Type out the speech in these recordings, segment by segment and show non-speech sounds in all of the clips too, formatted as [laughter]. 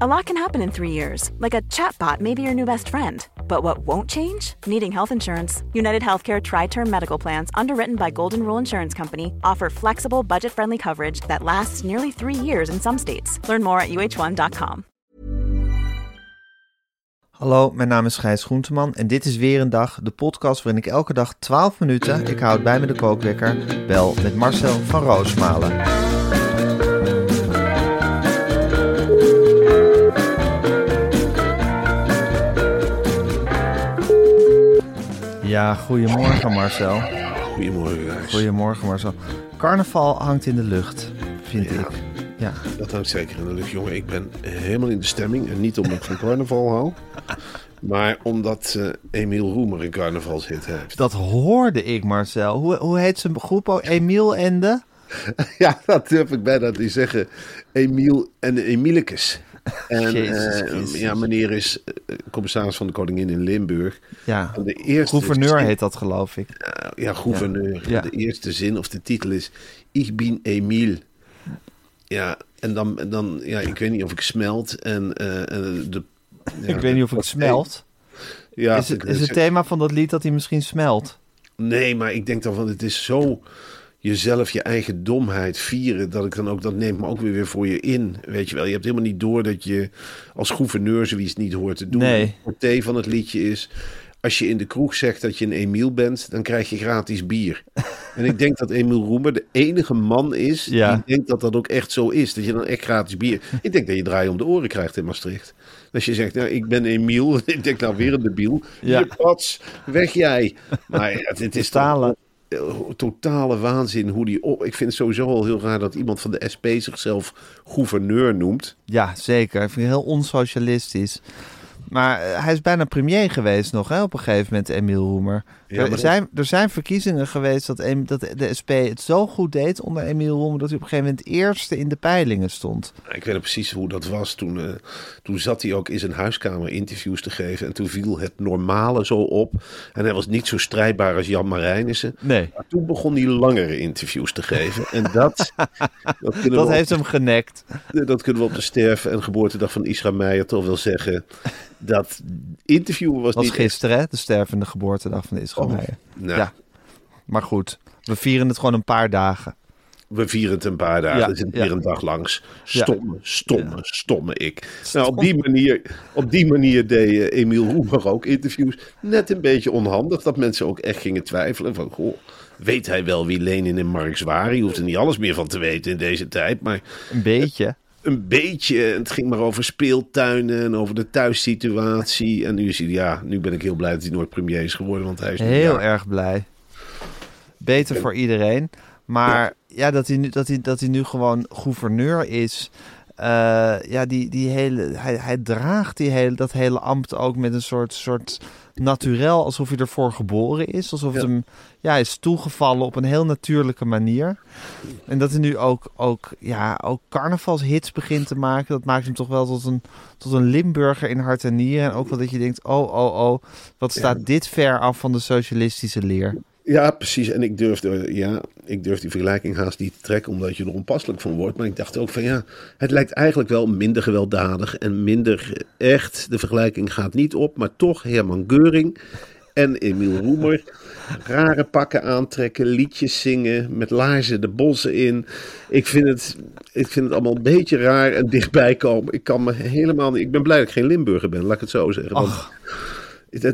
A lot can happen in three years, like a chatbot may be your new best friend. But what won't change? Needing health insurance. United Healthcare Tri Term Medical Plans, underwritten by Golden Rule Insurance Company, offer flexible, budget friendly coverage that lasts nearly three years in some states. Learn more at uh1.com. Hallo, mijn naam is Gijs Groenteman en dit is weer een dag, de podcast waarin ik elke dag 12 minuten, ik houd bij me de kookwekker, bel met Marcel van Roosmalen. Ja, goedemorgen Marcel. Goedemorgen. Goedemorgen Marcel. Carnaval hangt in de lucht, vind Ja. ik. Ja, Dat hangt zeker in de lucht, jongen. Ik ben helemaal in de stemming. En niet omdat ik van carnaval hou. [laughs] Maar omdat eh Emiel Roemer een carnavalshit heeft. dat hoorde ik Marcel. Hoe, hoe heet zijn groep ook? Emiel en de? [laughs] Ja, dat durf ik bijna te zeggen. Emiel en de Emielicus. En [laughs] eh, ja, meneer is eh, commissaris van de Koningin in Limburg. Ja, En de eerste gouverneur zin- heet dat geloof ik. Ja, gouverneur. Ja. De eerste zin of de titel is Ik bin Emiel. Ja, en dan, en dan ja, ik weet niet of ik smelt. En, en de, [laughs] ja, ik weet niet of het smelt. Ja, is, het, ik- is het thema van dat lied dat hij misschien smelt? Nee, maar ik denk dan van het is zo jezelf, je eigen domheid vieren. Dat ik dan ook, dat neemt me ook weer weer voor je in. Weet je wel, je hebt helemaal niet door dat je als gouverneur zoiets niet hoort te doen. Nee. Het van het liedje is. Als je in de kroeg zegt dat je een Emiel bent, dan krijg je gratis bier. [laughs] En ik denk dat Emiel Roemer de enige man is Ja. die denkt dat dat ook echt zo is. Dat je dan echt gratis bier... [laughs] Ik denk dat je draai om de oren krijgt in Maastricht. Als je zegt, nou, ik ben Emiel. [laughs] Ik denk nou weer een debiel. Ja. Je pats, weg jij. Maar het, het is eh, totale waanzin hoe die op. Ik vind het sowieso al heel raar dat iemand van de SP zichzelf gouverneur noemt. Ja, zeker. Ik vind het heel onsocialistisch. Maar eh, hij is bijna premier geweest nog, hè, op een gegeven moment, Emiel Roemer. Ja, er, zijn, er zijn verkiezingen geweest dat, dat de SP het zo goed deed onder Emiel Roemer... dat hij op een gegeven moment eerste in de peilingen stond. Ik weet precies hoe dat was. Toen, eh, toen zat hij ook in zijn huiskamer interviews te geven. En toen viel het normale zo op. En hij was niet zo strijdbaar als Jan Marijnissen. Nee, Maar toen begon hij langere interviews te geven. En dat, [laughs] dat, kunnen, dat heeft op, hem genekt. dat kunnen we op de sterf- en geboortedag van Isra Meijer toch wel zeggen. Dat interview was, was niet... gisteren, hè, de stervende geboortedag van Israël. Nou, Ja. Maar goed, we vieren het gewoon een paar dagen. We vieren het een paar dagen. Ja, er ja. weer een dag langs. Ja. Stomme, stomme, stomme ik. Nou, op die manier, op die manier deed eh, Emiel Roemer ook interviews. Net een beetje onhandig. Dat mensen ook echt gingen twijfelen. Van, goh, weet hij wel wie Lenin en Marx waren? Je hoeft er niet alles meer van te weten in deze tijd. Maar Een beetje. Een beetje. Het ging maar over speeltuinen en over de thuissituatie. En nu is hij, ja, nu ben ik heel blij dat hij nooit premier is geworden. Want hij is nu, Heel erg blij. Beter voor iedereen. Maar ja, dat, hij nu, dat, hij, dat hij nu gewoon gouverneur is. Eh, ja, die, die hele, hij, hij draagt die hele, dat hele ambt ook met een soort, soort naturel. Alsof hij ervoor geboren is. Alsof het Ja. hem ja, is toegevallen op een heel natuurlijke manier. En dat hij nu ook, ook, ja, ook carnavalshits begint te maken. Dat maakt hem toch wel tot een, tot een Limburger in hart en nieren. En ook wel dat je denkt, oh, oh, oh. Wat staat dit ver af van de socialistische leer? Ja, precies. En ik durfde, ja, ik durf die vergelijking haast niet te trekken, omdat je er onpasselijk van wordt. Maar ik dacht ook van ja, het lijkt eigenlijk wel minder gewelddadig en minder echt. De vergelijking gaat niet op, maar toch Herman Geuring en Emiel Roemer. Rare pakken aantrekken, liedjes zingen, met laarzen de bossen in. Ik vind het, ik vind het allemaal een beetje raar en dichtbij komen. Ik kan me helemaal niet. Ik ben blij dat ik geen Limburger ben, laat ik het zo zeggen. Want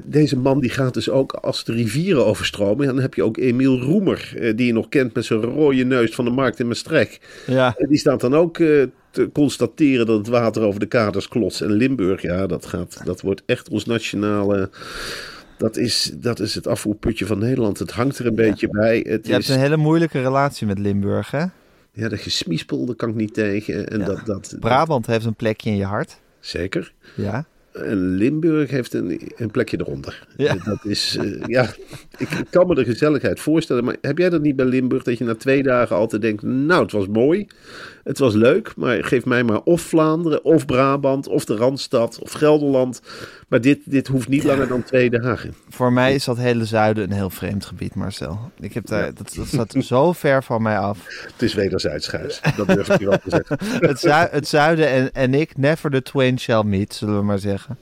Deze man die gaat dus ook als de rivieren overstromen. Dan heb je ook Emiel Roemer, eh, die je nog kent met zijn rode neus van de markt in Maastricht. Ja, Die staat dan ook eh, te constateren dat het water over de kaders klotst. En Limburg, ja, dat, gaat, dat wordt echt ons nationale... Dat is, dat is het afvoerputje van Nederland. Het hangt er een beetje bij. Het je hebt is, een hele moeilijke relatie met Limburg, hè? Ja, de gesmiespel, daar kan ik niet tegen. En dat, dat, Brabant heeft een plekje in je hart. Zeker. Ja. En Limburg heeft een, een plekje eronder. Ja. Dat is, eh, ja, ik, ik kan me de gezelligheid voorstellen. Maar heb jij dat niet bij Limburg, dat je na twee dagen altijd denkt, nou, het was mooi. Het was leuk, maar geef mij maar of Vlaanderen, of Brabant, of de Randstad, of Gelderland. Maar dit, dit hoeft niet langer dan twee dagen. Voor mij is dat hele zuiden een heel vreemd gebied, Marcel. Ik heb daar, dat, dat staat zo ver van mij af. Het is wederzijds, Gijs. Dat durf ik je wel te zeggen. [laughs] Het, zui- het zuiden en, en ik, never the twain shall meet, zullen we maar zeggen.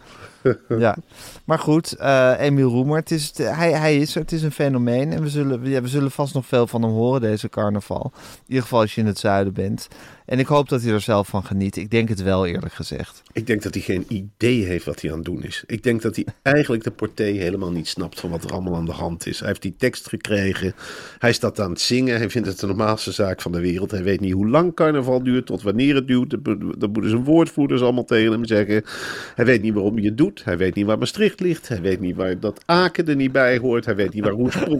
[laughs] Ja, maar goed, eh Emiel Roemer, het is, hij, hij is er, het is een fenomeen. En we zullen, ja, we zullen vast nog veel van hem horen deze carnaval. In ieder geval als je in het zuiden bent. En ik hoop dat hij er zelf van geniet. Ik denk het wel, eerlijk gezegd. Ik denk dat hij geen idee heeft wat hij aan het doen is. Ik denk dat hij eigenlijk de porté helemaal niet snapt van wat er allemaal aan de hand is. Hij heeft die tekst gekregen. Hij staat aan het zingen. Hij vindt het de normaalste zaak van de wereld. Hij weet niet hoe lang carnaval duurt, tot wanneer het duurt. Dat moet- Dat moeten zijn woordvoerders allemaal tegen hem zeggen. Hij weet niet waarom je het doet. Hij weet niet waar Maastricht ligt. Hij weet niet waar dat Aken er niet bij hoort. Hij weet niet waar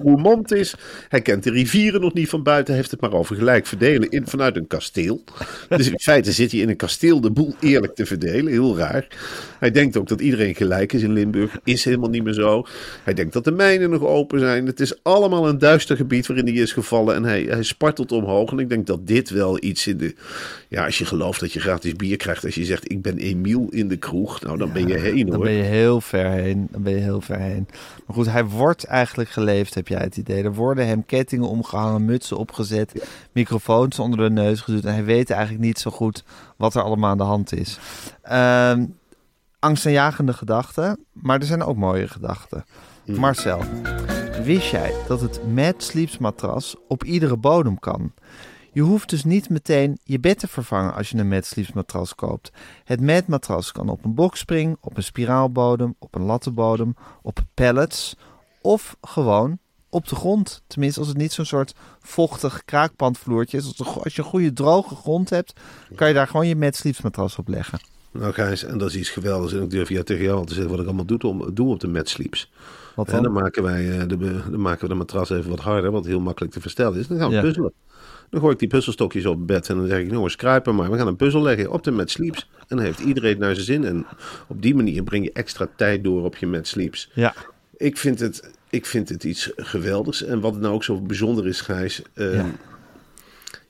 Roermond is. Hij kent de rivieren nog niet van buiten. Hij heeft het maar over gelijk verdelen in, vanuit een kasteel. [laughs] Dus in feite zit hij in een kasteel de boel eerlijk te verdelen. Heel raar. Hij denkt ook dat iedereen gelijk is in Limburg. Is helemaal niet meer zo. Hij denkt dat de mijnen nog open zijn. Het is allemaal een duister gebied waarin hij is gevallen. En hij, hij spartelt omhoog. En ik denk dat dit wel iets in de... Ja, als je gelooft dat je gratis bier krijgt. Als je zegt, ik ben Emiel in de kroeg. Nou, dan ben je heen Dan hoor. ben je heel ver heen. Dan ben je heel ver heen. Maar goed, hij wordt eigenlijk geleefd, heb jij het idee. Er worden hem kettingen omgehangen, mutsen opgezet, microfoons onder de neus geduwd. En hij weet eigenlijk niet zo goed wat er allemaal aan de hand is. Ehm angstaanjagende gedachten, maar er zijn ook mooie gedachten. Marcel, wist jij dat het Mad Sleeps matras op iedere bodem kan? Je hoeft dus niet meteen je bed te vervangen als je een Mad Sleeps matras koopt. Het Mad matras kan op een boxspring, op een spiraalbodem, op een lattenbodem, op pallets of gewoon op de grond. Tenminste, als het niet zo'n soort vochtig kraakpandvloertje is. Als, je een goede droge grond hebt, kan je daar gewoon je Mad Sleeps matras op leggen. Nou Gijs, en dat is iets geweldigs. En ik durf ja tegen jou al te zeggen wat ik allemaal doe, om, doe op de Mad Sleeps. Wat En dan? dan maken wij eh, de, dan maken we de matras even wat harder, wat heel makkelijk te verstellen is. Dan gaan we Ja. puzzelen. Dan gooi ik die puzzelstokjes op bed en dan zeg ik, jongens, kruipen maar. We gaan een puzzel leggen op de Mad Sleeps. En dan heeft iedereen naar zijn zin. En op die manier breng je extra tijd door op je Mad Sleeps. Ja, Ik vind het, ik vind het iets geweldigs. En wat nou ook zo bijzonder is, Gijs. eh, Ja.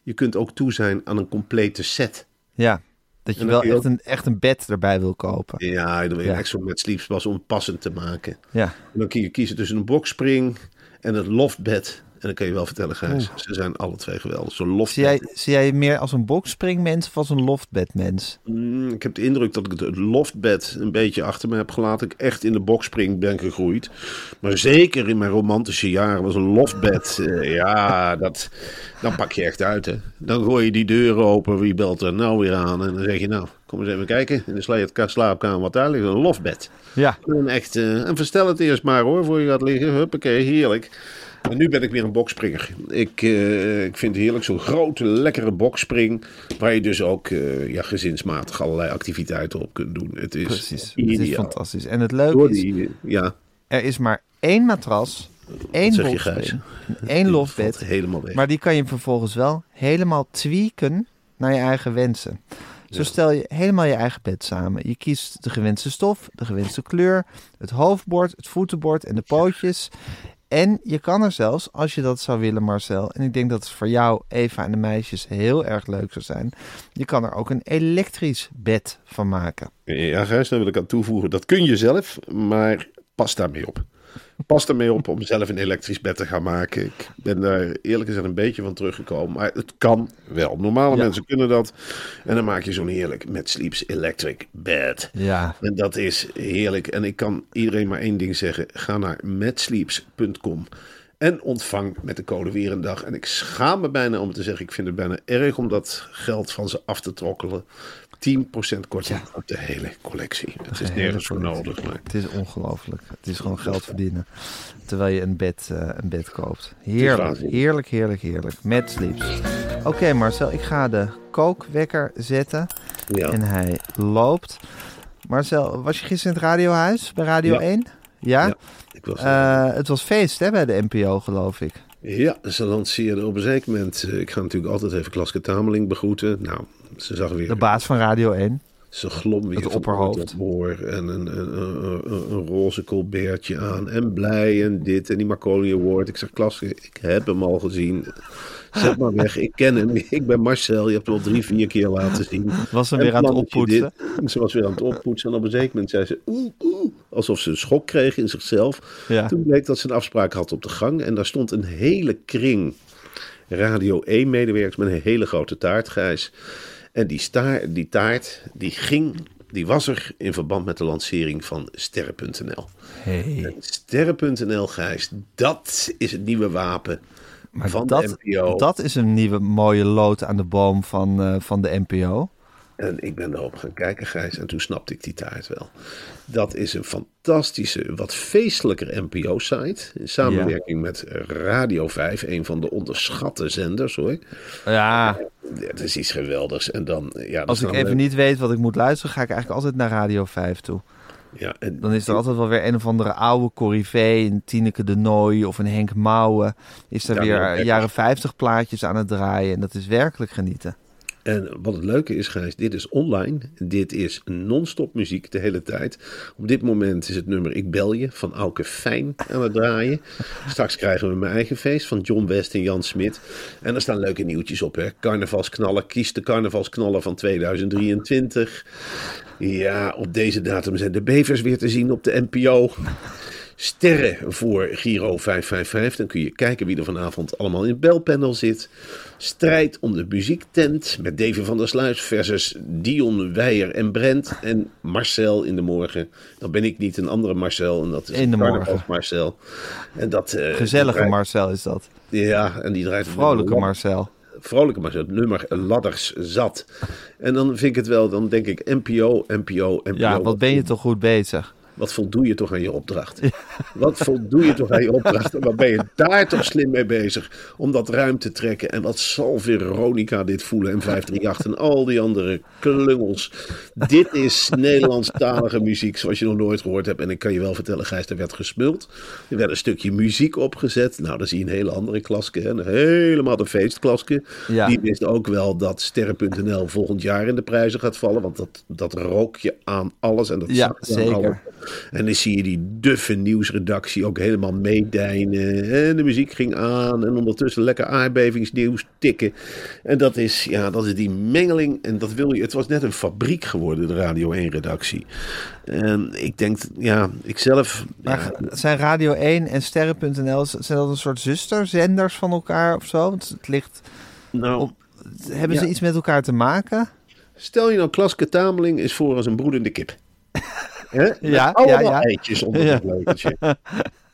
Je kunt ook toe zijn aan een complete set. ja. Dat je wel je echt een, echt een bed erbij wil kopen. Ja, dan wil je Ja. echt zo met Sleeps was om passend te maken. Ja, En dan kun je kiezen tussen een boxspring en het loftbed. En dan kan je wel vertellen, Gijs, ze zijn alle twee geweldig. Zo'n loftbed. zie jij, zie jij meer als een boxspringmens of als een loftbedmens? Mm, ik heb de indruk dat ik het loftbed een beetje achter me heb gelaten. Ik echt in de boxspring ben gegroeid. Maar zeker in mijn romantische jaren was een loftbed. eh, ja, dat, dan pak je echt uit. Hè. Dan gooi je die deuren open. Wie belt er nou weer aan? En dan zeg je, nou, kom eens even kijken. In de sla- slaapkamer wat daar ligt. Een loftbed. Ja, En, echt, eh, en verstel het eerst maar hoor, voor je gaat liggen. Huppakee, heerlijk. En nu ben ik weer een bokspringer. Ik, eh, ik vind het heerlijk, zo'n grote, lekkere bokspring. Waar je dus ook eh, ja, gezinsmatig allerlei activiteiten op kunt doen. Het is precies. Het is fantastisch. En het leuke is, ja, er is maar één matras, één boxspring, [laughs] één valt helemaal weg. Maar die kan je vervolgens wel helemaal tweaken naar je eigen wensen. Zo stel je helemaal je eigen bed samen. Je kiest de gewenste stof, de gewenste kleur, het hoofdbord, het voetenbord en de pootjes. En je kan er zelfs, als je dat zou willen Marcel, en ik denk dat het voor jou, Eva en de meisjes heel erg leuk zou zijn, je kan er ook een elektrisch bed van maken. Ja, Gijs, daar wil ik aan toevoegen. Dat kun je zelf, maar pas daarmee op. Pas daarmee op om zelf een elektrisch bed te gaan maken. Ik ben daar eerlijk gezegd een beetje van teruggekomen. Maar het kan wel. Normale Ja. mensen kunnen dat. En dan maak je zo'n heerlijk met Sleeps Electric Bed. Ja, En dat is heerlijk. En ik kan iedereen maar één ding zeggen. Ga naar metsleeps.com en ontvang met de code weer een dag. En ik schaam me bijna om te zeggen, ik vind het bijna erg om dat geld van ze af te trokkelen. 10% korting op de hele collectie. Het is nergens voor nodig. Maar het is ongelooflijk. Het is gewoon geld verdienen terwijl je een bed, eh, een bed koopt. Heerlijk, heerlijk, heerlijk, heerlijk. Met sleeps. Oké Marcel, ik ga de kookwekker zetten ja, en hij loopt. Marcel, was je gisteren in het radiohuis bij Radio Ja. 1? Ja? Ja, ik was Eh, het was feest hè, bij de NPO, geloof ik. Ja, ze lanceerden op een zeker moment. eh, Ik ga natuurlijk altijd even Klaske Tameling begroeten. Nou, ze zag weer. De baas van Radio 1. Ze glom weer Het opperhoofd. oor en een, een, een, een, roze colbertje aan en blij en dit en die Macaulay Award. Ik zeg, Klas, ik heb hem al gezien. Zet maar weg, ik ken hem. Ik ben Marcel, je hebt hem al drie, vier keer laten zien. Was En weer aan het oppoetsen. dit. Ze was weer aan het oppoetsen en op een zeker moment zei ze oeh, oeh, alsof ze een schok kreeg in zichzelf. Ja. Toen bleek dat ze een afspraak had op de gang en daar stond een hele kring Radio 1 medewerkers met een hele grote taart, Gijs. En die, staar, die taart, die ging, die was er in verband met de lancering van Sterren.nl. Hey. En Sterren.nl, Gijs, dat is het nieuwe wapen Maar van dat, de NPO. dat is een nieuwe mooie lood aan de boom van, eh, van de NPO. En ik ben erop gaan kijken, Gijs, en toen snapte ik die taart wel. Dat is een fantastische, wat feestelijker NPO-site. In samenwerking met Radio 5, een van de onderschatte zenders hoor. Ja, Ja, Het is iets geweldigs. En dan, ja, als ik even niet weet wat ik moet luisteren, ga ik eigenlijk altijd naar Radio 5 toe. Ja, en Dan is er altijd wel weer een of andere oude corrivee, een Tineke de Nooi of een Henk Mouwen. Is er Ja, weer jaren 50 plaatjes aan het draaien en dat is werkelijk genieten. En wat het leuke is, Gijs, dit is online. Dit is non-stop muziek de hele tijd. Op dit moment is het nummer Ik Bel Je van Auke Fijn aan het draaien. [laughs] Straks krijgen we mijn eigen feest van John West en Jan Smit. En er staan leuke nieuwtjes op. Hè? Carnavalsknallen, kies de carnavalsknallen van 2023. Ja, op deze datum zijn de bevers weer te zien op de NPO. Sterren voor Giro 555. Dan kun je kijken wie er vanavond allemaal in het belpanel zit. Strijd om de muziektent met David van der Sluis versus Dion Weijer en Brent. En Marcel in de morgen. Dan ben ik niet een andere Marcel. En dat is In de morgen. Marcel. En dat, eh, Gezellige draait- Marcel is dat. Ja, en die draait Vrolijke Marcel. Vrolijke Marcel. Het nummer Ladders zat. En dan vind ik het wel, dan denk ik NPO, NPO, NPO. Ja, wat ben je toch goed bezig? Wat voldoe je toch aan je opdracht? Wat voldoe je toch aan je opdracht? En wat ben je daar toch slim mee bezig? Om dat ruim te trekken. En wat zal Veronica dit voelen? En 538 en al die andere klungels. Dit is Nederlandstalige muziek zoals je nog nooit gehoord hebt. En ik kan je wel vertellen, Gijs, er werd gesmuld. Er werd een stukje muziek opgezet. Nou, dan zie je een hele andere klaske. hè. Een helemaal de feestklaske. Ja. Die wist ook wel dat Sterren.nl volgend jaar in de prijzen gaat vallen. Want dat, dat rook je aan alles. En dat Ja, aan zeker. alles. En dan zie je die duffe nieuwsredactie ook helemaal meedijnen. En de muziek ging aan. En ondertussen lekker aardbevingsnieuws tikken. En dat is, ja, dat is die mengeling. En dat wil je. Het was net een fabriek geworden, de Radio 1-redactie. En ik denk, ja, ik zelf. Maar ja, zijn Radio 1 en Sterren.nl, zijn dat een soort zusterzenders van elkaar of zo? Want het ligt, nou, op- hebben ze Ja. iets met elkaar te maken? stel je nou, Klaske Tameling is voor als een broedende kip. Hè? Ja, allemaal ja, ja. eitjes onder het leukertje. [laughs]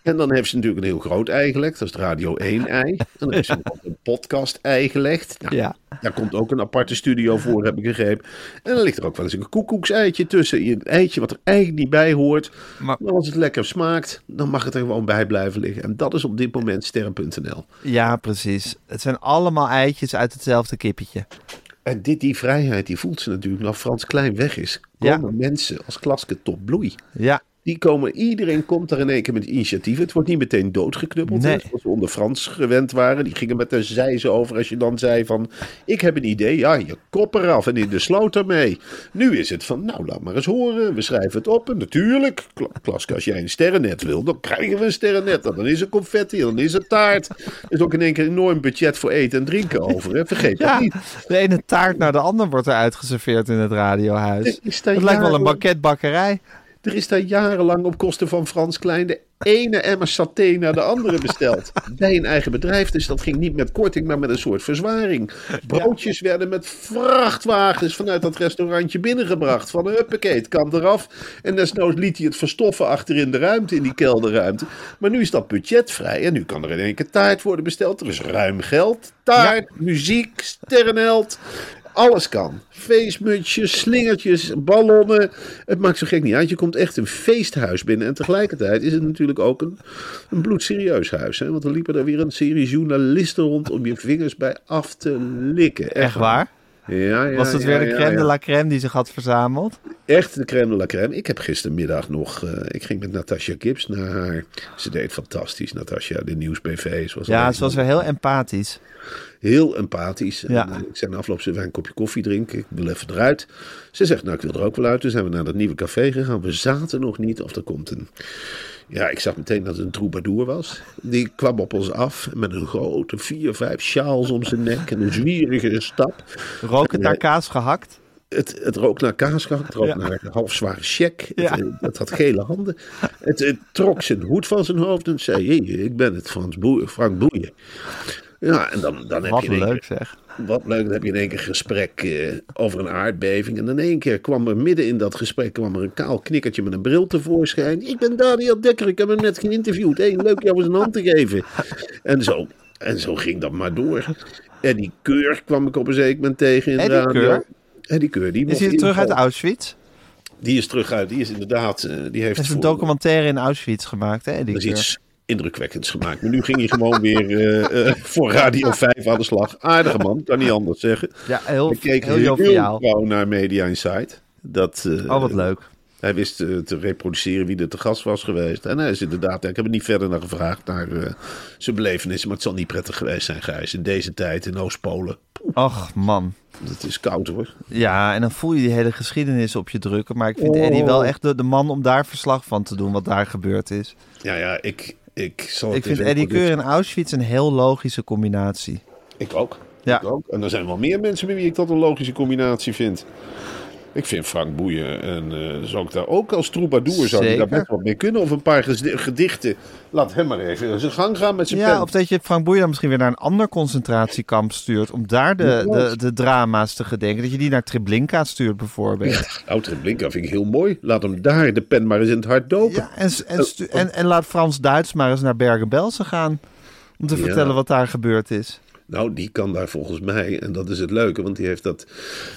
En dan heeft ze natuurlijk een heel groot ei gelegd. Dat is het Radio 1 ei. [laughs] En dan heeft ze een podcast ei gelegd. Nou, Ja. Daar komt ook een aparte studio voor, heb ik begrepen. En dan ligt er ook wel eens een koekoekseitje tussen. Een eitje wat er eigenlijk niet bij hoort. Maar- Maar als het lekker smaakt, dan mag het er gewoon bij blijven liggen. En dat is op dit moment sterren.nl. Ja, precies. Het zijn allemaal eitjes uit hetzelfde kippetje. En dit, die vrijheid, die voelt ze natuurlijk. Nou, Frans Klein weg is, komen mensen als Klaske tot bloei. Ja, Die komen, iedereen komt daar in één keer met initiatieven. Het wordt niet meteen doodgeknuppeld. Nee. Zoals we onder Frans gewend waren. Die gingen met een zijze over als je dan zei van... Ik heb een idee. Ja, je kop eraf en in de sloot ermee. Nu is het van, nou laat maar eens horen. We schrijven het op. En natuurlijk, Kla- Klaske, als jij een sterrennet wil, dan krijgen we een sterrennet. Dan is er confetti, dan is er taart. Er is ook in één keer een enorm budget voor eten en drinken over. Hè. Vergeet [laughs] dat ja. niet. de ene taart naar de ander wordt er uitgeserveerd in het radiohuis. Er Het lijkt wel een banketbakkerij. Er is daar jarenlang op kosten van Frans Klein de ene emmer saté naar de andere besteld. [laughs] Bij een eigen bedrijf, dus dat ging niet met korting, maar met een soort verzwaring. Broodjes werden met vrachtwagens vanuit dat restaurantje binnengebracht. Van een huppakee, het kan eraf. En desnoods liet hij het verstoffen achter in de ruimte, in die kelderruimte. Maar nu is dat budgetvrij en nu kan er in één keer taart worden besteld. Er is ruim geld, taart, muziek, sterrenheld. Alles kan. Feestmutsjes, slingertjes, ballonnen. Het maakt zo gek niet uit. Je komt echt een feesthuis binnen. En tegelijkertijd is het natuurlijk ook een, een bloedserieus huis. Hè? Want er liepen er weer een serie journalisten rond om je vingers bij af te likken. Echt waar? Ja, ja, Was het ja, weer de crème de la crème die zich had verzameld? Echt de crème de la crème. Ik heb gistermiddag nog... eh, ik ging met Natasha Gibbs naar haar... Ze deed fantastisch, Natasha. De nieuwsbv. Zoals Ja, ze was weer heel empathisch. Heel empathisch. Ja. En, eh, ik zei na afloop, wij een kopje koffie drinken? Ik wil even eruit. Ze zegt, nou ik wil er ook wel uit. Toen zijn we naar dat nieuwe café gegaan. We zaten nog niet of er komt een... Ja, ik zag meteen dat het een troubadour was. Die kwam op ons af met een grote vier, vijf sjaals om zijn nek en een zwierige stap. Rook het naar kaas gehakt? Het, het rook naar kaas gehakt, het rook Ja. naar halfzware check. Ja. Het, eh, het had gele handen. Het, het trok zijn hoed van zijn hoofd en zei: hey, ik ben het Frans Boeien, Frank Boeien. Ja, en dan, dan heb Wat je één leuk keer- zeg. wat leuk, dan heb je in één keer gesprek eh, over een aardbeving. En in één keer kwam er midden in dat gesprek kwam er een kaal knikkertje met een bril tevoorschijn. Ik ben Daniel Dekker, ik heb hem net geïnterviewd. Hey, leuk jou eens een hand te geven. En zo, en zo ging dat maar door. Eddie Keur kwam ik op een zeker moment tegen in de radio. Keur? Eddie Keur, die Is hij terug uit. Auschwitz? Die is terug uit, die is inderdaad, eh, die heeft Er is een voor- documentaire in Auschwitz gemaakt, hè? Die dat is iets indrukwekkends gemaakt. Maar nu ging hij gewoon weer eh, eh, voor Radio [laughs] 5 aan de slag. Aardige man, kan niet anders zeggen. Ja, heel, Ik keek heel heel, gauw naar Media Insight. Dat, Oh, wat leuk. Hij wist te reproduceren wie er te gast was geweest. En hij is inderdaad, ik heb er niet verder naar gevraagd, naar zijn belevenissen. Maar het zal niet prettig geweest zijn, Gijs. In deze tijd in Oost-Polen. Och, man. Het is koud hoor. Ja, en dan voel je die hele geschiedenis op je drukken. Maar ik vind Oh. Eddie wel echt de, de man om daar verslag van te doen, wat daar gebeurd is. Ja, ja, ik, ik zal Ik vind Eddie Keur en Auschwitz een heel logische combinatie. Ik ook. Ja. Ik ook. En er zijn wel meer mensen met wie ik dat een logische combinatie vind. Ik vind Frank Boeien en eh zou ik daar ook als troubadour zou daar best wat mee kunnen. Of een paar gedichten. Laat hem maar even zijn gang gaan met zijn Ja, pen. of dat je Frank Boeien dan misschien weer naar een ander concentratiekamp stuurt... om daar de, de, de drama's te gedenken. Dat je die naar Treblinka stuurt bijvoorbeeld. Nou, Treblinka vind ik heel mooi. Laat hem daar de pen maar eens in het hart dopen. Ja, en, en, stu- en, en laat Frans Duits maar eens naar Bergen-Belsen gaan... om te Ja. vertellen wat daar gebeurd is. Nou, die kan daar volgens mij, en dat is het leuke, want die heeft dat,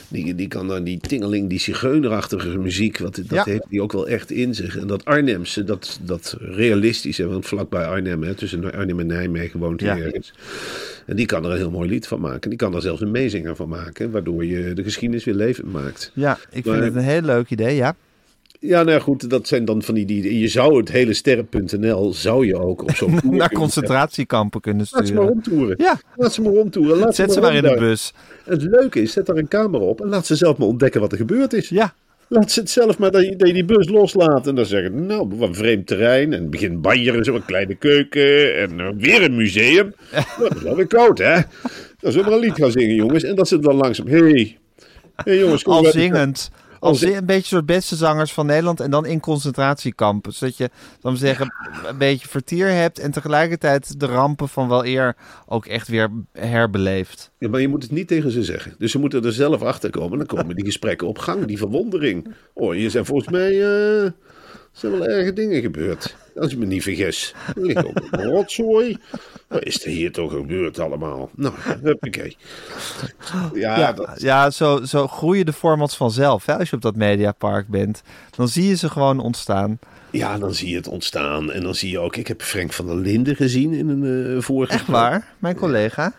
die, die kan daar die tingeling, die zigeunerachtige muziek, wat, dat Ja. heeft die ook wel echt in zich. En dat Arnhemse, dat, dat realistische, want vlakbij Arnhem, hè, tussen Arnhem en Nijmegen woont hij Ja. ergens. En die kan er een heel mooi lied van maken. Die kan er zelfs een meezinger van maken, waardoor je de geschiedenis weer levend maakt. Ja, ik vind het een heel leuk idee, ja. Ja, nou ja, goed, dat zijn dan van die, die je zou het hele sterren.nl, zou je ook op zo'n [laughs] Naar concentratiekampen kunnen zetten. Laat ze maar sturen. rondtoeren. Ja. Laat ze maar rondtoeren. Laat Zet ze maar in de bus. Het leuke is, zet daar een camera op en laat ze zelf maar ontdekken wat er gebeurd is. Ja, Laat ze het zelf maar dat je, dat je die bus loslaat. En dan zeggen, nou, wat een vreemd terrein. En begin banjeren, zo een kleine keuken. En eh, weer een museum. Nou, dat is wel weer koud, hè? Dan zullen we maar een lied gaan zingen, jongens. En dat ze dan langzaam, hé, hey, hey, jongens. kom al zingend. Als zing- een beetje soort beste zangers van Nederland en dan in concentratiekampen. Zodat je, dan zeggen, een beetje vertier hebt en tegelijkertijd de rampen van wel eer ook echt weer herbeleeft. Ja, maar je moet het niet tegen ze zeggen. Dus ze moeten er zelf achter komen. Dan komen die gesprekken op gang, die verwondering. Oh, hier zijn volgens mij er zijn wel erge dingen gebeurd. Als ik me niet vergis. Er ligt ook een rotzooi. Wat is er hier toch gebeurd allemaal? Nou, huppakee. Ja, Ja, dat, ja zo, zo groeien de formats vanzelf. Hè? Als je op dat mediapark bent, dan zie je ze gewoon ontstaan. ja, dan zie je het ontstaan. En dan zie je ook... Ik heb Frank van der Linden gezien in een eh vorige... Echt waar, mijn collega.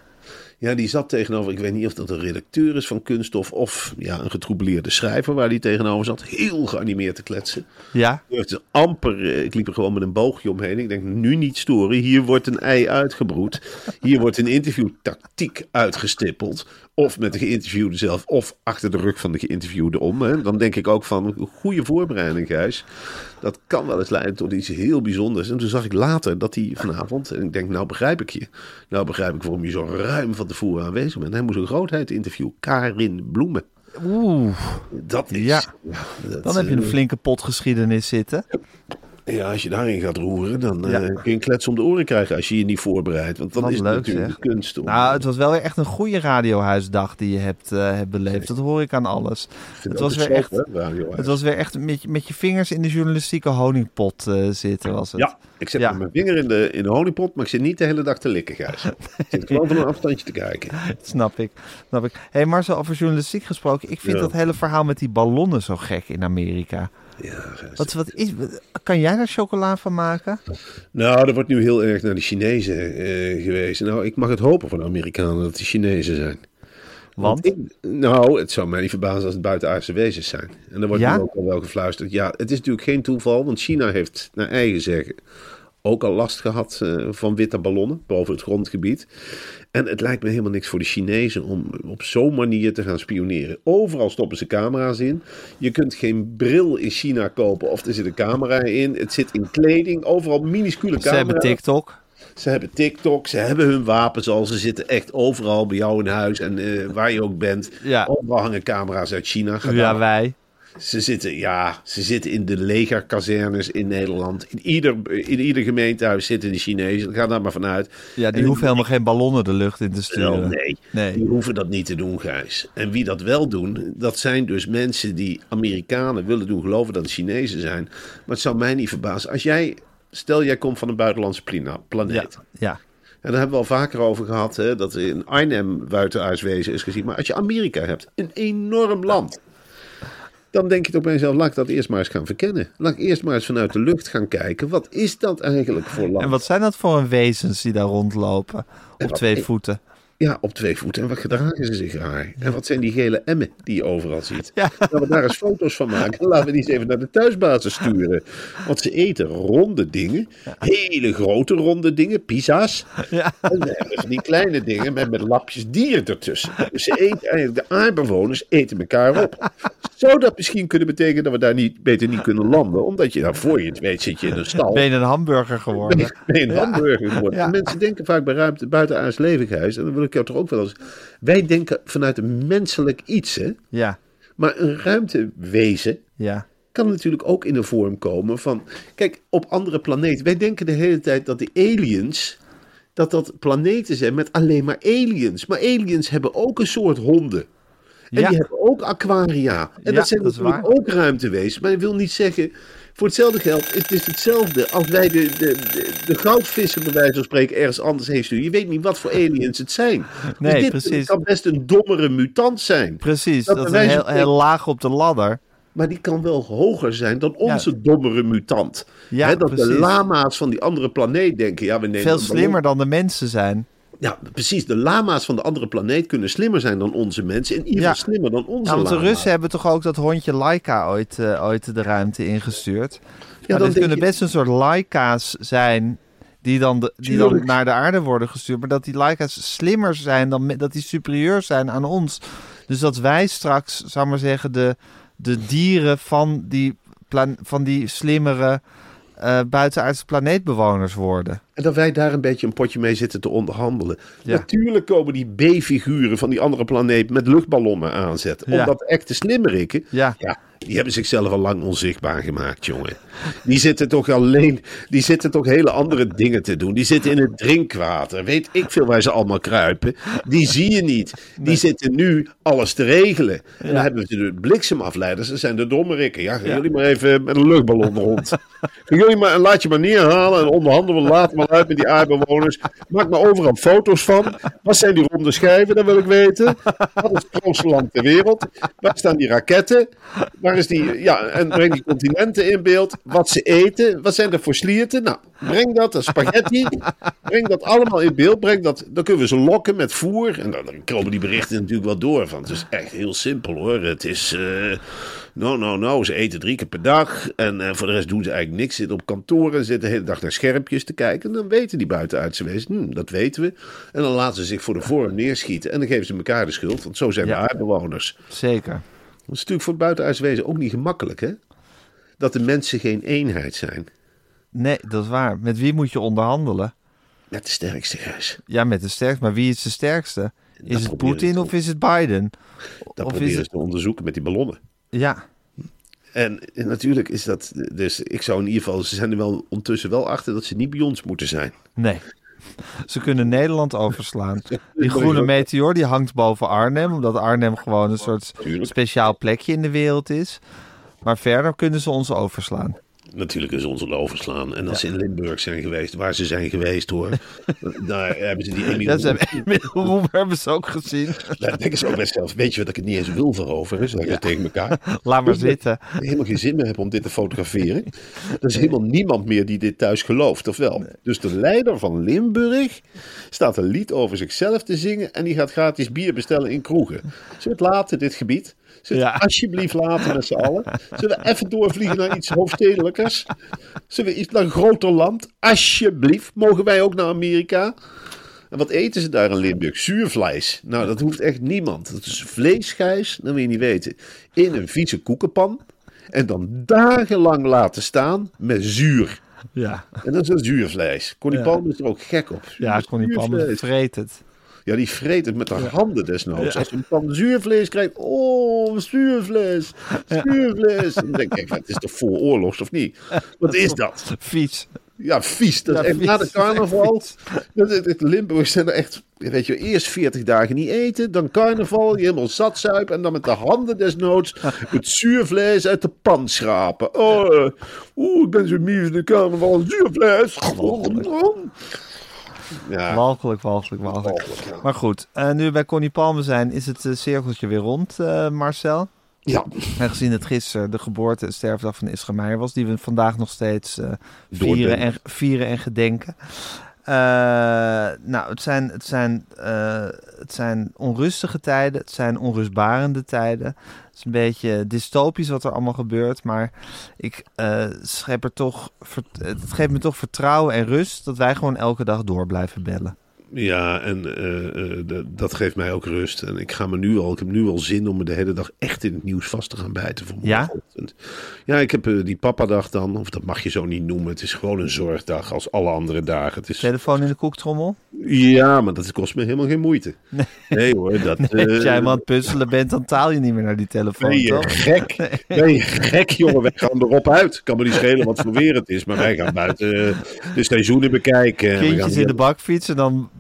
Ja, die zat tegenover, ik weet niet of dat een redacteur is van Kunststof of ja, een getroubleerde schrijver waar die tegenover zat. Heel geanimeerd te kletsen. Ja, Het is amper, eh, ik liep er gewoon met een boogje omheen. Ik denk, nu niet storen. Hier wordt een ei uitgebroed. Hier wordt een interviewtactiek uitgestippeld. Of met de geïnterviewde zelf, of achter de rug van de geïnterviewde om. Hè. Dan denk ik ook van, goede voorbereiding, Gijs. Dat kan wel eens leiden tot iets heel bijzonders. En toen zag ik later dat hij vanavond, en ik denk, nou begrijp ik je. Nou begrijp ik waarom je zo ruim van tevoren aanwezig bent. Hij moest een grootheid interviewen. Karin Bloemen. oeh, Dat is... Ja. dat, dan heb je een flinke pot geschiedenis zitten. Ja, als je daarin gaat roeren, dan eh, Ja. kun je een klets om de oren krijgen als je je niet voorbereidt. Want dan Wat is het leuk, natuurlijk zeg. kunst om... Nou, het was wel weer echt een goede radiohuisdag die je hebt, eh, hebt beleefd. Dat hoor ik aan alles. Het was weer echt, het was weer echt met, je- met je vingers in de journalistieke honingpot eh, zitten, was het. Ja, ik zet Ja. met mijn vinger in de, in de honingpot, maar ik zit niet de hele dag te likken, Gijs. [laughs] ik zit gewoon van een afstandje te kijken. [laughs] Snap ik. Snap ik. Hé, hey, Marcel, over journalistiek gesproken. Ik vind Ja. dat hele verhaal met die ballonnen zo gek in Amerika. Ja. Wat, wat is, kan jij daar chocola van maken? Nou, er wordt nu heel erg naar de Chinezen eh, gewezen. Nou, ik mag het hopen van de Amerikanen dat de Chinezen zijn. Want? ik, nou, het zou mij niet verbazen als het buitenaardse wezens zijn. En er wordt Ja? nu ook al wel gefluisterd. Ja, het is natuurlijk geen toeval, want China heeft naar eigen zeggen ook al last gehad eh, van witte ballonnen boven het grondgebied. En het lijkt me helemaal niks voor de Chinezen om op zo'n manier te gaan spioneren. Overal stoppen ze camera's in. Je kunt geen bril in China kopen of er zit een camera in. Het zit in kleding, overal minuscule Ze hebben camera's. TikTok. Ze hebben TikTok, ze hebben hun wapens al. Ze zitten echt overal bij jou in huis en eh, waar je ook bent. Ja. Overal hangen camera's uit China. Ga Ja, wij. Ze zitten, ja, ze zitten in de legerkazernes in Nederland. In ieder, in ieder gemeentehuis zitten de Chinezen. Ga daar maar vanuit. Ja, die En- hoeven helemaal geen ballonnen de lucht in te Wel, sturen. nee, Nee. die hoeven dat niet te doen, Gijs. En wie dat wel doen, dat zijn dus mensen die Amerikanen willen doen geloven dat het Chinezen zijn. Maar het zou mij niet verbazen. Als jij, stel jij komt van een buitenlandse planeet. Ja, ja. En daar hebben we al vaker over gehad, hè, dat er in Arnhem buitenuitwezen is gezien. Maar als je Amerika hebt, een enorm land. Dan denk je toch bij jezelf, laat ik dat eerst maar eens gaan verkennen. Laat ik eerst maar eens vanuit de lucht gaan kijken. Wat is dat eigenlijk voor land? En wat zijn dat voor een wezens die daar rondlopen? Op wat- twee voeten. Ja, op twee voeten. En wat gedragen ze zich raar? En wat zijn die gele emmen die je overal ziet? Ja. Laten we daar eens foto's van maken. Laten we die eens even naar de thuisbasis sturen. Want ze eten ronde dingen. Hele grote ronde dingen. Pizza's. Ja. En we hebben van die kleine dingen met, met lapjes dier ertussen. Dus ze eten eigenlijk, de aardbewoners eten elkaar op. Zou dat misschien kunnen betekenen dat we daar niet, beter niet kunnen landen? Omdat je daar voor je het weet zit je in een stal. Ben je een hamburger geworden? Ben je een hamburger geworden? Ja. Mensen denken vaak bij ruimte buitenaards levigheid. En dan wil ik jou toch ook wel eens. Wij denken vanuit een menselijk iets, hè? Ja, Maar een ruimtewezen ja. kan natuurlijk ook in de vorm komen van. Kijk, op andere planeten. Wij denken de hele tijd dat de aliens. dat dat planeten zijn met alleen maar aliens. Maar aliens hebben ook een soort honden. En Ja. die hebben ook aquaria. En Ja, dat zijn dat natuurlijk ook ruimtewezens. Maar dat wil niet zeggen. Voor hetzelfde geld het is hetzelfde als wij de, de, de, de goudvissen bij wijze van spreken ergens anders heen sturen. Je weet niet wat voor [laughs] aliens het zijn. Nee, dus dit precies. kan best een dommere mutant zijn. Precies, Dat dat is heel, van spreken- heel laag op de ladder. Maar die kan wel hoger zijn dan onze dommere mutant. Ja, dat de lama's van die andere planeet denken. Ja, we nemen Veel slimmer dan de mensen zijn. Ja, precies. De lama's van de andere planeet kunnen slimmer zijn dan onze mensen. In ieder Ja. slimmer dan onze Ja, want de. Russen hebben toch ook dat hondje Laika ooit, eh, ooit de ruimte ingestuurd. Ja, dat kunnen je- best een soort Laika's zijn die dan, de, die dan naar de aarde worden gestuurd. Maar dat die Laika's slimmer zijn, dan, dat die superieur zijn aan ons. Dus dat wij straks, zou maar zeggen, de, de dieren van die, plan, van die slimmere eh buitenaardse planeetbewoners worden. En dat wij daar een beetje een potje mee zitten te onderhandelen. Ja. Natuurlijk komen die B-figuren van die andere planeet met luchtballonnen aanzetten. Ja. Omdat echte slimmerikken, Ja. ja, die hebben zichzelf al lang onzichtbaar gemaakt, jongen. Die zitten toch alleen, die zitten toch hele andere dingen te doen. Die zitten in het drinkwater. Weet ik veel waar ze allemaal kruipen. Die zie je niet. Die zitten nu alles te regelen. En dan hebben we de bliksemafleiders. Dat zijn de dommerikken. Ja, gaan jullie maar even met een luchtballon rond. Gaan jullie maar, laat je maar neerhalen en onderhandelen. Laat maar uit met die aardbewoners. Maak maar overal foto's van. Wat zijn die ronde schijven? Dat wil ik weten. Wat is het grootste land ter wereld? Waar staan die raketten? Waar is die, ja, en breng die continenten in beeld. Wat ze eten. Wat zijn er voor slierten? Nou, breng dat, dat spaghetti. Breng dat allemaal in beeld. Breng dat, dan kunnen we ze lokken met voer. En dan, dan komen die berichten natuurlijk wel door. Van, het is echt heel simpel hoor. Het is, eh no, no, no. Ze eten drie keer per dag. En eh, voor de rest doen ze eigenlijk niks. Zitten op kantoor en zitten de hele dag naar schermpjes te kijken. En dan weten die buitenuitse wezens, hm, dat weten we. En dan laten ze zich voor de vorm [laughs] neerschieten. En dan geven ze elkaar de schuld. Want zo zijn we Ja. aardbewoners. Zeker. Dat is natuurlijk voor het buitenuitse wezen ook niet gemakkelijk, hè? Dat de mensen geen eenheid zijn. Nee, dat is waar. Met wie moet je onderhandelen? Met de sterkste huis. Ja, met de sterkste. Maar wie is de sterkste? Is het Poetin of is het Biden? Dat Of is proberen het... ze te onderzoeken met die ballonnen. Ja, En natuurlijk is dat. Dus ik zou in ieder geval. Ze zijn er wel ondertussen wel achter dat ze niet bij ons moeten zijn. nee. Ze kunnen Nederland overslaan. [laughs] Die groene meteor die hangt boven Arnhem, omdat Arnhem gewoon een soort speciaal plekje in de wereld is. Maar verder kunnen ze ons overslaan. Natuurlijk is onze overslaan. En als ze in Limburg zijn geweest, waar ze zijn geweest hoor. [laughs] daar hebben ze die Emiel. Dat zijn Emil Roemer hebben ze ook gezien. [laughs] Daar denken ze ook best zelf. Weet je wat ik het niet eens wil veroveren? Zeggen ze tegen elkaar. [laughs] Laat maar zitten. helemaal geen zin meer heb om dit te fotograferen. Er is helemaal niemand meer die dit thuis gelooft, of wel? Dus de leider van Limburg staat een lied over zichzelf te zingen en die gaat gratis bier bestellen in kroegen. Ze het laten, dit gebied. Ja. alsjeblieft laten met z'n allen? Zullen we even doorvliegen naar iets hoofdstedelijkers? Zullen we iets naar een groter land? Alsjeblieft. Mogen wij ook naar Amerika? En wat eten ze daar in Limburg? Zuurvlees. Nou, dat hoeft echt niemand. Dat is vleesgijs, dat wil je niet weten. In een vieze koekenpan. En dan dagenlang laten staan met zuur. Ja, En dat is een zuurvlees. Connie Ja. Palmer is er ook gek op. ja Connie Zuurvlees. vreet het. Ja, die vreet het met haar handen desnoods. Als ze een pan zuurvlees krijgt, oh, zuurvlees, zuurvlees. Dan denk ik, het is toch voor oorlogs of niet? Wat is dat? Vies. Ja, vies. Dat Ja, vies. na de carnaval. Dat, dat, dat Limburg zijn er echt, weet je, eerst 40 dagen niet eten, dan carnaval, je helemaal zat zuipen en dan met de handen desnoods het zuurvlees uit de pan schrapen. Oh, eh, oeh, ik ben zo mies in de carnaval, zuurvlees. Ja, Walgelijk, walgelijk, walgelijk. walgelijk, ja. Maar goed, eh, nu we bij Connie Palmer zijn, is het eh, cirkeltje weer rond, eh, Marcel. ja. En gezien het gisteren de geboorte en sterfdag van Isra Meijer was, die we vandaag nog steeds vieren, en, vieren en gedenken. Nou, het zijn, het, zijn, het zijn onrustige tijden, het zijn onrustbarende tijden. Het is een beetje dystopisch wat er allemaal gebeurt, maar ik eh, schep er toch, het geeft me toch vertrouwen en rust dat wij gewoon elke dag door blijven bellen. Ja, en eh, eh, dat geeft mij ook rust. En ik ga me nu al, ik heb nu al zin om me de hele dag echt in het nieuws vast te gaan bijten voor Ja? morgenochtend. Ja, ik heb eh, die papadag dan, of dat mag je zo niet noemen. Het is gewoon een zorgdag als alle andere dagen. Het is, Telefoon in de koektrommel? ja, maar dat kost me helemaal geen moeite. Nee, hoor, dat... [laughs] Als jij maar aan het puzzelen bent, dan taal je niet meer naar die telefoon, Ben je toch? gek? Ben je gek, jongen? Wij gaan erop uit. Kan me niet schelen wat voor weer het is. Maar wij gaan buiten de seizoenen bekijken. Kindjes in de bakfiets en dan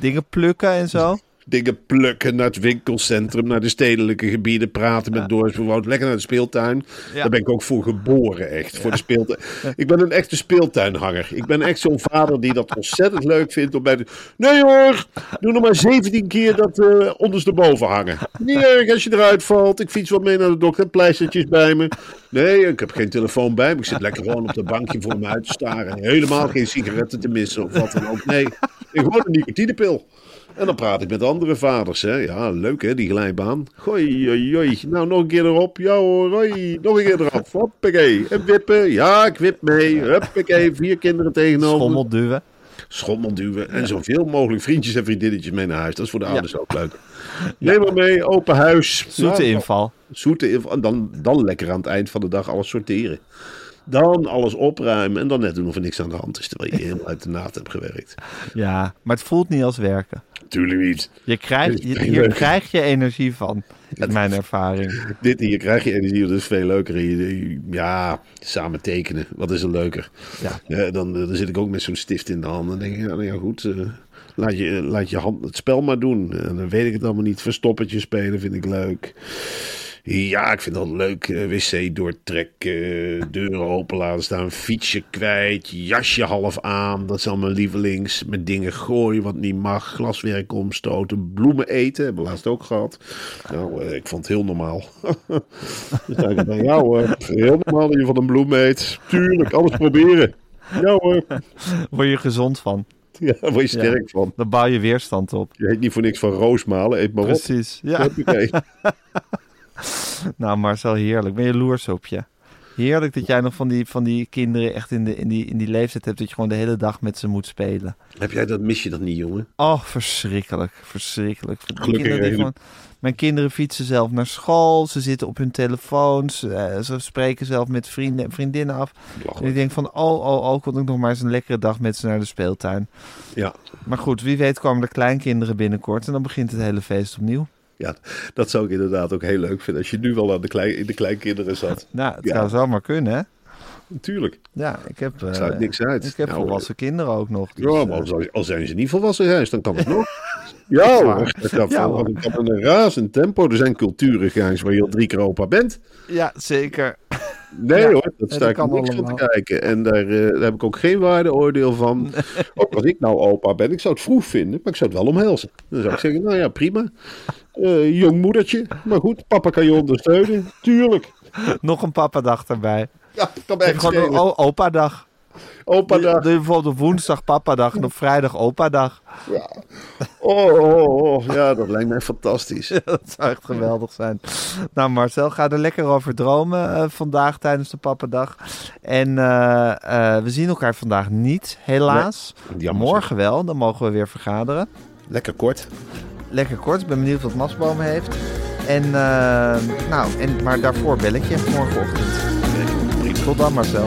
dingen plukken en zo. [laughs] dingen plukken naar het winkelcentrum, naar de stedelijke gebieden, praten met Doris Bewoond, lekker naar de speeltuin. Ja. Daar ben ik ook voor geboren, echt. Voor de speeltuin. Ik ben een echte speeltuinhanger. Ik ben echt zo'n vader die dat ontzettend leuk vindt om bij de... Nee hoor, doe nog maar 17 keer dat eh ondersteboven hangen. Niet erg als je eruit valt. Ik fiets wat mee naar de dokter, pleistertjes bij me. Nee, ik heb geen telefoon bij me. Ik zit lekker gewoon op dat bankje voor me uit te staren. Helemaal geen sigaretten te missen of wat dan ook. Nee, gewoon een nicotinepil. En dan praat ik met andere vaders. Hè. Ja, leuk hè, die glijbaan. Gooi, oi, oi. Nou, nog een keer erop. Ja hoor, hoi. Nog een keer eraf. Hoppakee. En wippen. Ja, ik wip mee. Huppakee. Vier kinderen tegenover. Schommel duwen. Schommel duwen. En zoveel mogelijk vriendjes en vriendinnetjes mee naar huis. Dat is voor de ouders ook leuk. Neem maar mee. Open huis. Zoete Nou, inval. Zoete inval. En dan, dan lekker aan het eind van de dag alles sorteren. Dan alles opruimen. En dan net doen of er niks aan de hand is. Terwijl je helemaal uit de naad hebt gewerkt. [laughs] Ja, maar het voelt niet als werken. Tuurlijk niet. Je krijgt, is je- hier krijg je energie van. [laughs] In mijn ervaring. Dit hier krijg je energie, dat is veel leuker. Ja, samen tekenen, wat is er leuker? Ja. Ja, dan, dan zit ik ook met zo'n stift in de hand. Dan denk ik, ja, nou ja goed, eh, laat, je, laat je hand het spel maar doen. En dan weet ik het allemaal niet. Verstoppertje spelen vind ik leuk. Ja, ik vind dat leuk. eh, wc doortrekken, deuren open laten staan, fietsje kwijt, jasje half aan. Dat is allemaal lievelings. Met dingen gooien wat niet mag, glaswerk omstoten, bloemen eten. Hebben we laatst ook gehad. Nou, eh, ik vond het heel normaal. [laughs] dus ik jou hoor, heel normaal dat je van een bloem eet. Tuurlijk, alles proberen. Ja hoor, Word je gezond van. ja, daar word je sterk van. Dan bouw je weerstand op. Je heet niet voor niks van roosmalen, eet maar op. Precies. Ja. [laughs] [laughs] Nou, Marcel, heerlijk. Ben je loers op je? Heerlijk dat jij nog van die, van die kinderen echt in, de, in, die, in die leeftijd hebt dat je gewoon de hele dag met ze moet spelen. Heb jij dat, mis je dat niet, jongen? Oh, verschrikkelijk. Verschrikkelijk. Gelukkig kinderen gewoon- mijn kinderen fietsen zelf naar school. Ze zitten op hun telefoons. eh, ze spreken zelf met vrienden en vriendinnen af. En ik denk van, oh, oh, oh, kon ik nog maar eens een lekkere dag met ze naar de speeltuin. Ja. Maar goed, wie weet komen er kleinkinderen binnenkort en dan begint het hele feest opnieuw. Ja, dat zou ik inderdaad ook heel leuk vinden. Als je nu wel aan de klein, in de kleinkinderen zat. [laughs] Nou, het Ja. zou zomaar kunnen, hè? Natuurlijk. Ja, ik heb, eh, Sluit niks uit. ik heb Ja, volwassen kinderen ook nog. dus, Ja, eh, maar al, al zijn ze niet volwassen juist, dan kan het [laughs] nog. Ja hoor, dat kan, een razend tempo. Er zijn culturen, Gijs, waar je al drie keer opa bent. ja, zeker. Nee Ja, hoor, dat sta ik kan niks van te kijken. En daar, eh, daar heb ik ook geen waardeoordeel van. [laughs] Ook als ik nou opa ben, ik zou het vroeg vinden, maar ik zou het wel omhelzen. Dan zou ik zeggen, nou ja, prima. Eh, jong moedertje, maar goed, papa kan je ondersteunen. Tuurlijk. [laughs] Nog een papadag erbij. Ja, kan mij gewoon een opa-dag. Opa-dag. Doe je bijvoorbeeld op woensdag papadag en op vrijdag opadag. Ja. Oh, oh, oh, ja, dat lijkt mij fantastisch. [laughs] Dat zou echt geweldig zijn. Nou Marcel, ga er lekker over dromen eh, vandaag tijdens de papadag. En eh, eh, we zien elkaar vandaag niet, helaas. Nee, Morgen wel, dan mogen we weer vergaderen. Lekker kort. Lekker kort, ik ben benieuwd wat Masboom heeft. En, nou, en, maar daarvoor bel ik je morgenochtend. Tot dan Marcel.